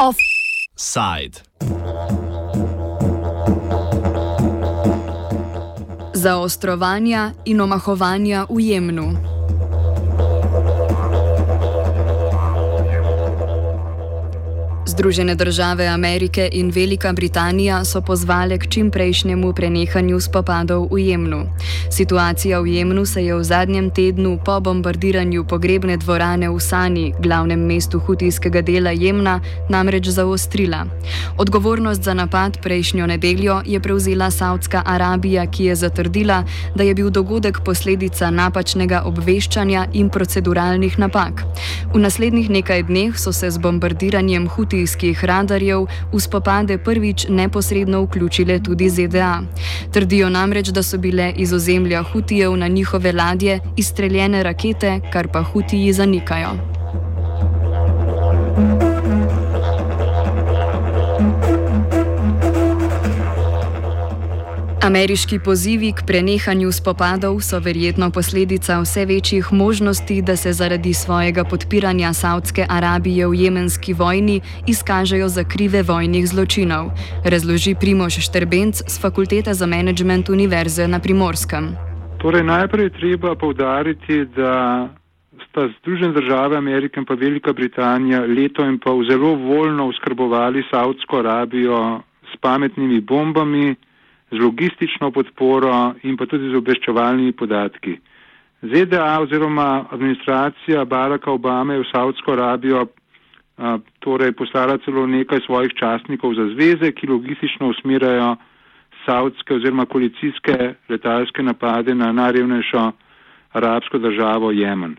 Offside. Zaostrovanja in omahovanja v Jemnu. Združene države Amerike in Velika Britanija so pozvale k čimprejšnjemu prenehanju spopadov v Jemnu. Situacija v Jemnu se je v zadnjem tednu po bombardiranju pogrebne dvorane v Sani, glavnem mestu hutijskega dela Jemna, namreč zaostrila. Odgovornost za napad prejšnjo nedeljo je prevzela Saudska Arabija, ki je zatrdila, da je bil dogodek posledica napačnega obveščanja in proceduralnih napak. V naslednjih nekaj dneh so se z bombardiranjem hutijskega sirskih radarjev v spopade prvič neposredno vključile tudi ZDA. Trdijo namreč, da so bile iz ozemlja Hutijev na njihove ladje izstreljene rakete, kar pa Hutiji zanikajo. Ameriški pozivi k prenehanju spopadov so verjetno posledica vse večjih možnosti, da se zaradi svojega podpiranja Saudske Arabije v jemenski vojni izkažejo za krive vojnih zločinov, razloži Primoš Šterbenc z Fakultete za management Univerze na Primorskem. Torej, najprej treba povdariti, da sta Združene države Amerike in pa Velika Britanija leto in pol zelo voljno uskrbovali Saudsko Arabijo s pametnimi bombami z logistično podporo in pa tudi z obveščevalnimi podatki. ZDA oziroma administracija Baracka Obame je v Saudsko Arabijo a, torej poslala celo nekaj svojih častnikov za zveze, ki logistično usmirajo saudske oziroma koalicijske letalske napade na najrevnejšo arabsko državo Jemen.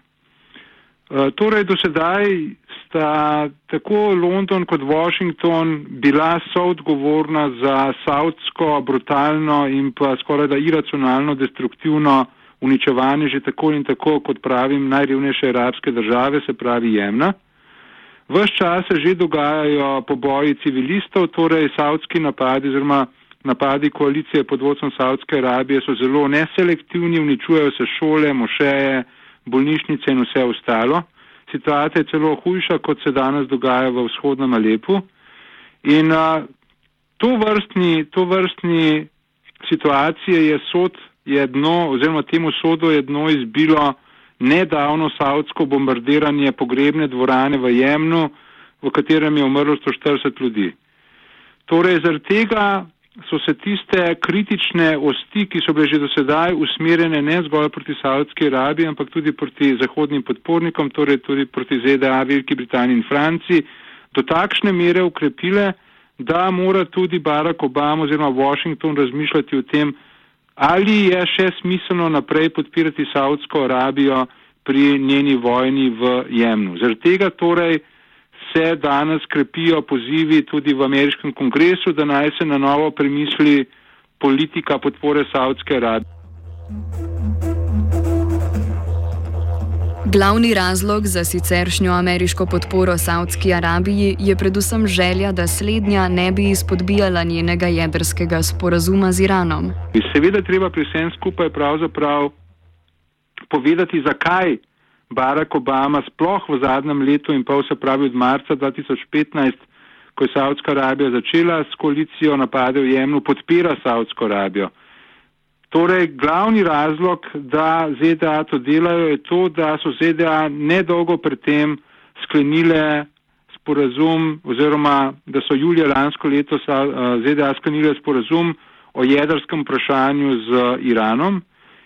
A, torej do sedaj sta tako London kot Washington bila soodgovorna za saudsko brutalno in pa skoraj da iracionalno destruktivno uničevanje že tako in tako, kot pravim, najrevnejše arabske države, se pravi Jemna. Ves čas se že dogajajo poboji civilistov, torej saudski napadi oziroma napadi koalicije pod vodstvom Saudske Arabije so zelo neselektivni, uničujejo se šole, mošeje, bolnišnice in vse ostalo situacija je celo hujša, kot se danes dogaja v vzhodnem Alepu. In a, to, vrstni, to vrstni situacije je sod jedno, oziroma temu sodu je dno izbilo nedavno savdsko bombardiranje pogrebne dvorane v Jemnu, v katerem je umrlo 140 ljudi. Torej, zaradi tega so se tiste kritične osti, ki so bile že do sedaj usmerjene ne zgolj proti Saudski Arabiji, ampak tudi proti zahodnim podpornikom, torej tudi proti ZDA, Veliki Britaniji in Franciji, do takšne mere ukrepile, da mora tudi Barack Obama oziroma Washington razmišljati o tem, ali je še smiselno naprej podpirati Saudsko Arabijo pri njeni vojni v Jemnu. Zaradi tega torej se danes krepijo pozivi tudi v ameriškem kongresu, da naj se na novo premisli politika podpore Saudske Arabije. Glavni razlog za siceršnjo ameriško podporo Saudski Arabiji je predvsem želja, da slednja ne bi izpodbijala njenega jedrskega sporazuma z Iranom. Seveda treba pri vsem skupaj pravzaprav povedati, zakaj Barack Obama sploh v zadnjem letu in pol, se pravi od marca 2015, ko je Saudska Arabija začela s koalicijo napade v Jemnu, podpira Saudsko Arabijo. Torej, glavni razlog, da ZDA to delajo, je to, da so ZDA nedolgo predtem sklenile sporazum oziroma da so julija lansko leto ZDA sklenile sporazum o jedrskem vprašanju z Iranom.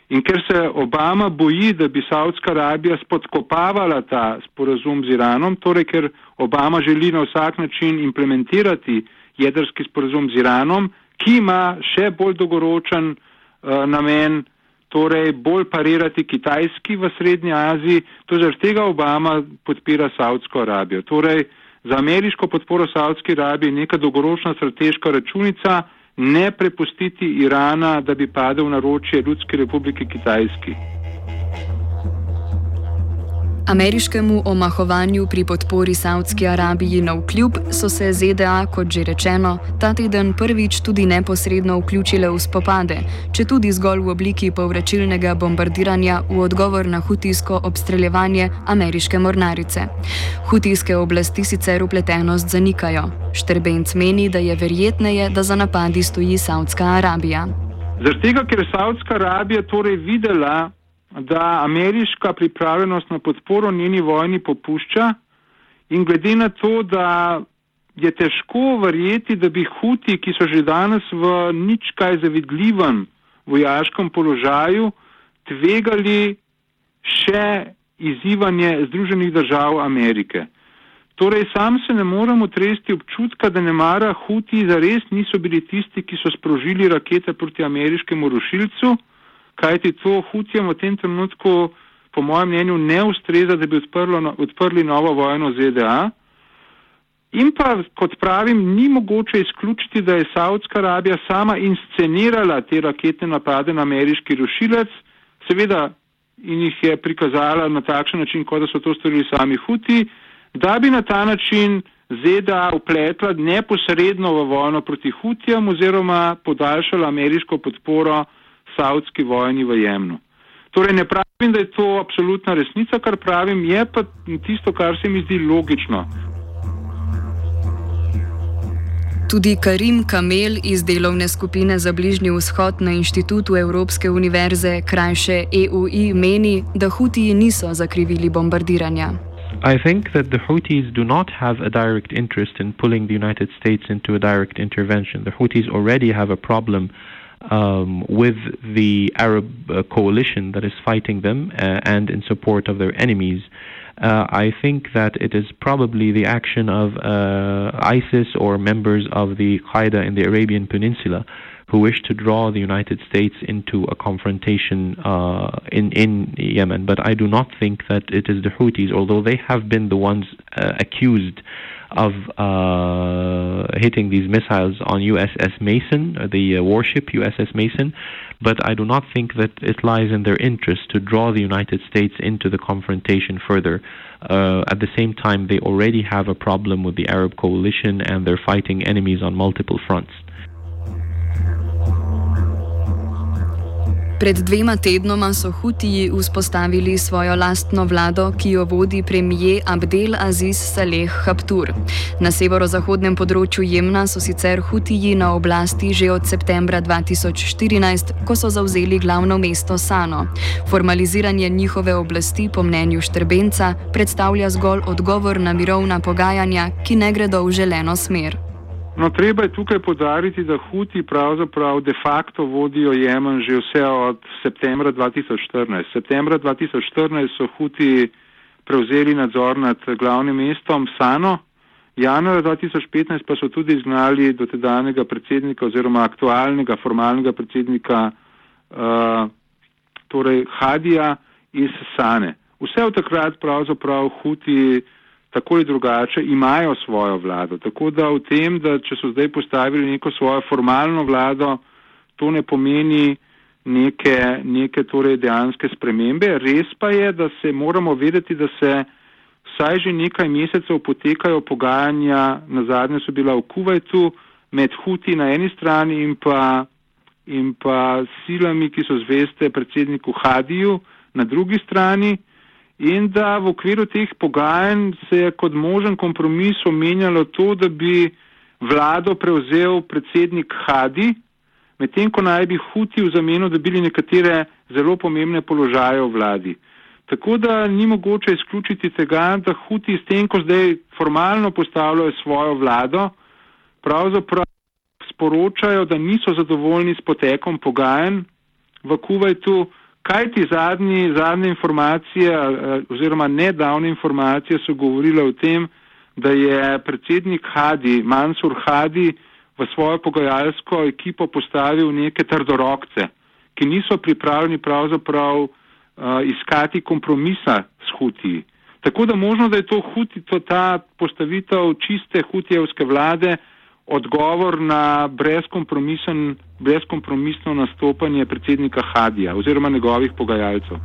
In ker se Obama boji, da bi Saudska Arabija spodkopavala ta sporazum z Iranom, torej ker Obama želi na vsak način implementirati jedrski sporazum z Iranom, ki ima še bolj dolgoročen uh, namen, torej bolj parirati Kitajski v Srednji Aziji, to zaradi tega Obama podpira Saudsko Arabijo. Torej, za ameriško podporo Saudski Arabiji je neka dolgoročna strateška računica, ne prepustiti Irana, da bi padel na ročje Ljudske republike Kitajski. Ameriškemu omahovanju pri podpori Saudski Arabiji na vkljub so se ZDA, kot že rečeno, ta teden prvič tudi neposredno vključile v spopade, če tudi zgolj v obliki povračilnega bombardiranja v odgovor na hutijsko obstreljevanje ameriške mornarice. Hutijske oblasti sicer upletenost zanikajo. Štrbenc meni, da je verjetneje, da za napadi stoji Saudska Arabija. Zaradi tega, ker je Saudska Arabija torej videla, da ameriška pripravljenost na podporo njeni vojni popušča in glede na to, da je težko verjeti, da bi huti, ki so že danes v nič kaj zavidljivem vojaškem položaju, tvegali še izzivanje Združenih držav Amerike. Torej, sam se ne morem otresti občutka, da ne mara huti zares niso bili tisti, ki so sprožili rakete proti ameriškemu rušilcu, kajti to Hutijem v tem trenutku, po mojem mnenju, ne ustreza, da bi odprlo, no, odprli novo vojno ZDA. In pa, kot pravim, ni mogoče izključiti, da je Saudska Arabija sama inscenirala te raketne napade na ameriški rušilec, seveda in jih je prikazala na takšen način, kot da so to storili sami Huti, da bi na ta način ZDA upletla neposredno v vojno proti Hutijem oziroma podaljšala ameriško podporo saudski vojni v Jemnu. Torej ne pravim, da je to absolutna resnica, kar pravim, je pa tisto, kar se mi zdi logično. Tudi Karim Kamel iz delovne skupine za bližnji vzhod na inštitutu Evropske univerze, krajše EUI, meni, da Hutiji niso zakrivili bombardiranja. I think that the Houthis do not have a direct interest in pulling the United States into a direct intervention. The Houthis already have a problem um, with the Arab uh, coalition that is fighting them uh, and in support of their enemies. Uh, I think that it is probably the action of uh, ISIS or members of the Qaeda in the Arabian Peninsula who wish to draw the United States into a confrontation uh, in in Yemen. But I do not think that it is the Houthis, although they have been the ones uh, accused of uh, hitting these missiles on USS Mason, uh, the uh, warship USS Mason, but I do not think that it lies in their interest to draw the United States into the confrontation further. Uh, at the same time, they already have a problem with the Arab coalition and they're fighting enemies on multiple fronts. Pred dvema tednoma so Hutiji vzpostavili svojo lastno vlado, ki jo vodi premije Abdel Aziz Saleh Habtur. Na severozahodnem področju Jemna so sicer Hutiji na oblasti že od septembra 2014, ko so zauzeli glavno mesto Sano. Formaliziranje njihove oblasti, po mnenju Štrbenca, predstavlja zgolj odgovor na mirovna pogajanja, ki ne gredo v želeno smer. No, treba je tukaj podariti, da Huti pravzaprav de facto vodijo Jemen že vse od septembra 2014. Septembra 2014 so Huti prevzeli nadzor nad glavnim mestom Sano, januarja 2015 pa so tudi izgnali dotedanjega predsednika oziroma aktualnega formalnega predsednika uh, torej Hadija iz Sane. Vse od takrat pravzaprav Huti tako ali drugače imajo svojo vlado. Tako da v tem, da če so zdaj postavili neko svojo formalno vlado, to ne pomeni neke, neke torej dejanske spremembe. Res pa je, da se moramo vedeti, da se vsaj že nekaj mesecev potekajo pogajanja, na zadnje so bila v Kuwaitu med Huti na eni strani in pa, in pa silami, ki so zveste predsedniku Hadiju na drugi strani in da v okviru teh pogajanj se je kot možen kompromis omenjalo to, da bi vlado prevzel predsednik Hadi, medtem ko naj bi Huti v zameno dobili nekatere zelo pomembne položaje v vladi. Tako da ni mogoče izključiti tega, da Huti s tem, ko zdaj formalno postavljajo svojo vlado, pravzaprav sporočajo, da niso zadovoljni s potekom pogajanj v Kuwaitu, Kaj ti zadnji, zadnje informacije oziroma nedavne informacije so govorile o tem, da je predsednik Hadi, Mansur Hadi, v svojo pogajalsko ekipo postavil neke trdorokce, ki niso pripravljeni pravzaprav uh, iskati kompromisa s Hutiji. Tako da možno, da je to Huti, to ta postavitev čiste Hutijevske vlade, odgovor na brezkompromisno nastopanje predsednika Hadija oziroma njegovih pogajalcev.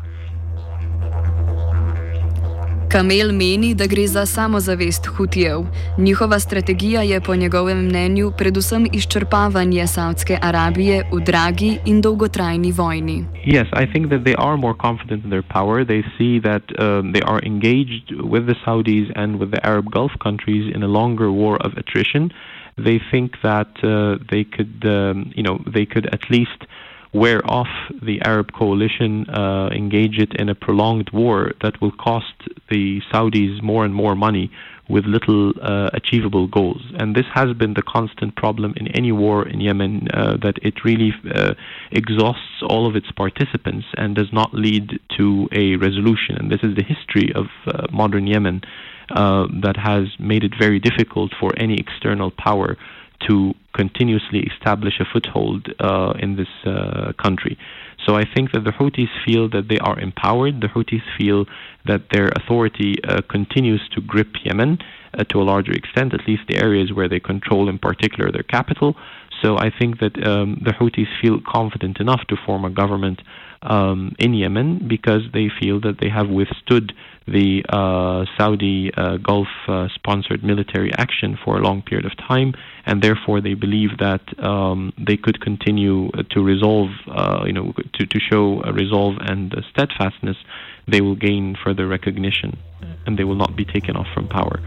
Kamel meni, da gre za samozavest Hutijev. Njihova strategija je po njegovem mnenju predvsem izčrpavanje Saudske Arabije v dragi in dolgotrajni vojni. Yes, I think that they are more confident in their power. They see that um, they are engaged with the Saudis and with the Arab Gulf countries in a longer war of attrition. They think that uh, they could, um, you know, they could at least wear off the Arab coalition, uh, engage it in a prolonged war that will cost the Saudis more and more money with little uh, achievable goals. And this has been the constant problem in any war in Yemen uh, that it really uh, exhausts all of its participants and does not lead to a resolution. And this is the history of uh, modern Yemen uh, that has made it very difficult for any external power to continuously establish a foothold uh, in this uh, country. So I think that the Houthis feel that they are empowered. The Houthis feel that their authority uh, continues to grip Yemen uh, to a larger extent, at least the areas where they control, in particular, their capital. So I think that um, the Houthis feel confident enough to form a government um, in Yemen because they feel that they have withstood the uh, Saudi uh, Gulf uh, sponsored military action for a long period of time, and therefore they believe that um, they could continue to resolve, uh, you know, to, to show resolve and steadfastness. They will gain further recognition, and they will not be taken off from power.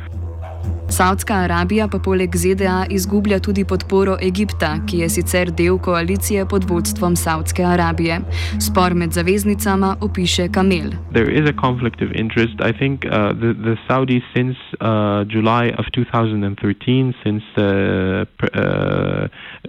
Saudska Arabija pa poleg ZDA izgublja tudi podporo Egipta, ki je sicer del koalicije pod vodstvom Saudske Arabije. Spor med zaveznicama opiše Kamel. There is a conflict of interest. I think uh, the, the Saudis since uh, July of 2013, since uh, uh,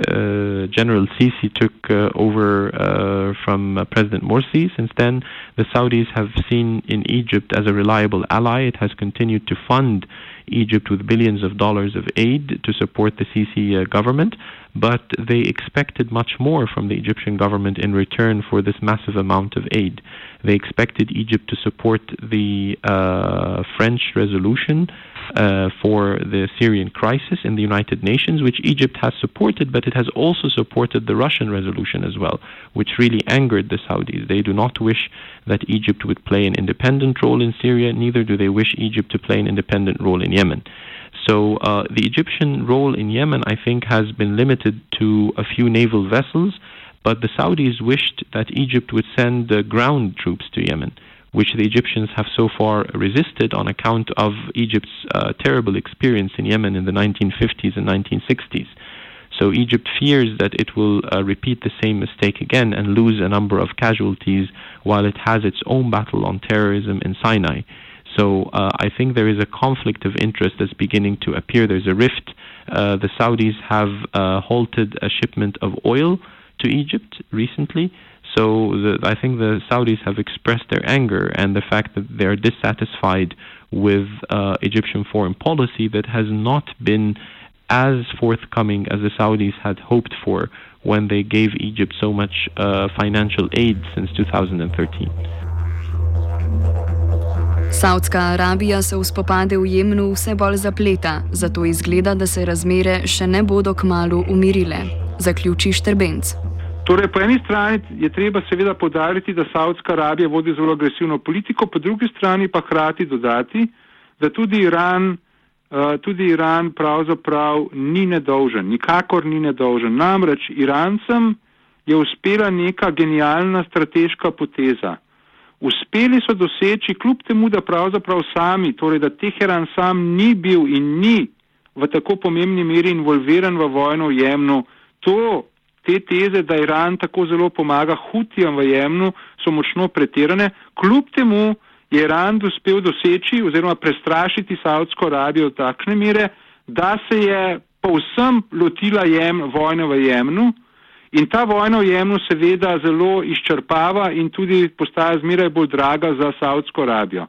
uh, General Sisi took uh, over uh, from uh, President Morsi, since then the Saudis have seen in Egypt as a reliable ally. It has continued to fund Egypt with billions of dollars of aid to support the Sisi uh, government, but they expected much more from the Egyptian government in return for this massive amount of aid. They expected Egypt to support the uh, French resolution uh, for the Syrian crisis in the United Nations, which Egypt has supported, but it has also supported the Russian resolution as well, which really angered the Saudis. They do not wish that Egypt would play an independent role in Syria, neither do they wish Egypt to play an independent role in Yemen. So uh, the Egyptian role in Yemen, I think, has been limited to a few naval vessels, but the Saudis wished that Egypt would send uh, ground troops to Yemen which the Egyptians have so far resisted on account of Egypt's uh, terrible experience in Yemen in the 1950s and 1960s. So Egypt fears that it will uh, repeat the same mistake again and lose a number of casualties while it has its own battle on terrorism in Sinai. So uh, I think there is a conflict of interest that's beginning to appear. There's a rift. Uh, the Saudis have uh, halted a shipment of oil to Egypt recently. So the, I think the Saudis have expressed their anger and the fact that they're dissatisfied with uh, Egyptian foreign policy that has not been as forthcoming as the Saudis had hoped for when they gave Egypt so much uh, financial aid since 2013. Saudska Arabija se v spopade v Jemnu vse bolj zapleta, zato izgleda, da se razmere še ne bodo kmalo umirile. Zaključi Štrbenc. Torej, po eni strani je treba seveda podariti, da Saudska Arabija vodi zelo agresivno politiko, po drugi strani pa hkrati dodati, da tudi Iran, uh, tudi Iran pravzaprav ni nedolžen, nikakor ni nedolžen. Namreč Irancem je uspela neka genialna strateška poteza. Uspeli so doseči, kljub temu, da pravzaprav sami, torej da Teheran sam ni bil in ni v tako pomembni meri involviran v vojno v Jemnu, to te teze, da Iran tako zelo pomaga Hutijem v Jemnu, so močno pretirane. Kljub temu je Iran uspel doseči oziroma prestrašiti Saudsko Arabijo do takšne mere, da se je povsem lotila jem, vojne v Jemnu. In ta vojna v Jemnu seveda zelo izčrpava in tudi postaja zmeraj bolj draga za Saudsko Arabijo.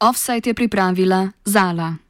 Offside je pripravila Zala.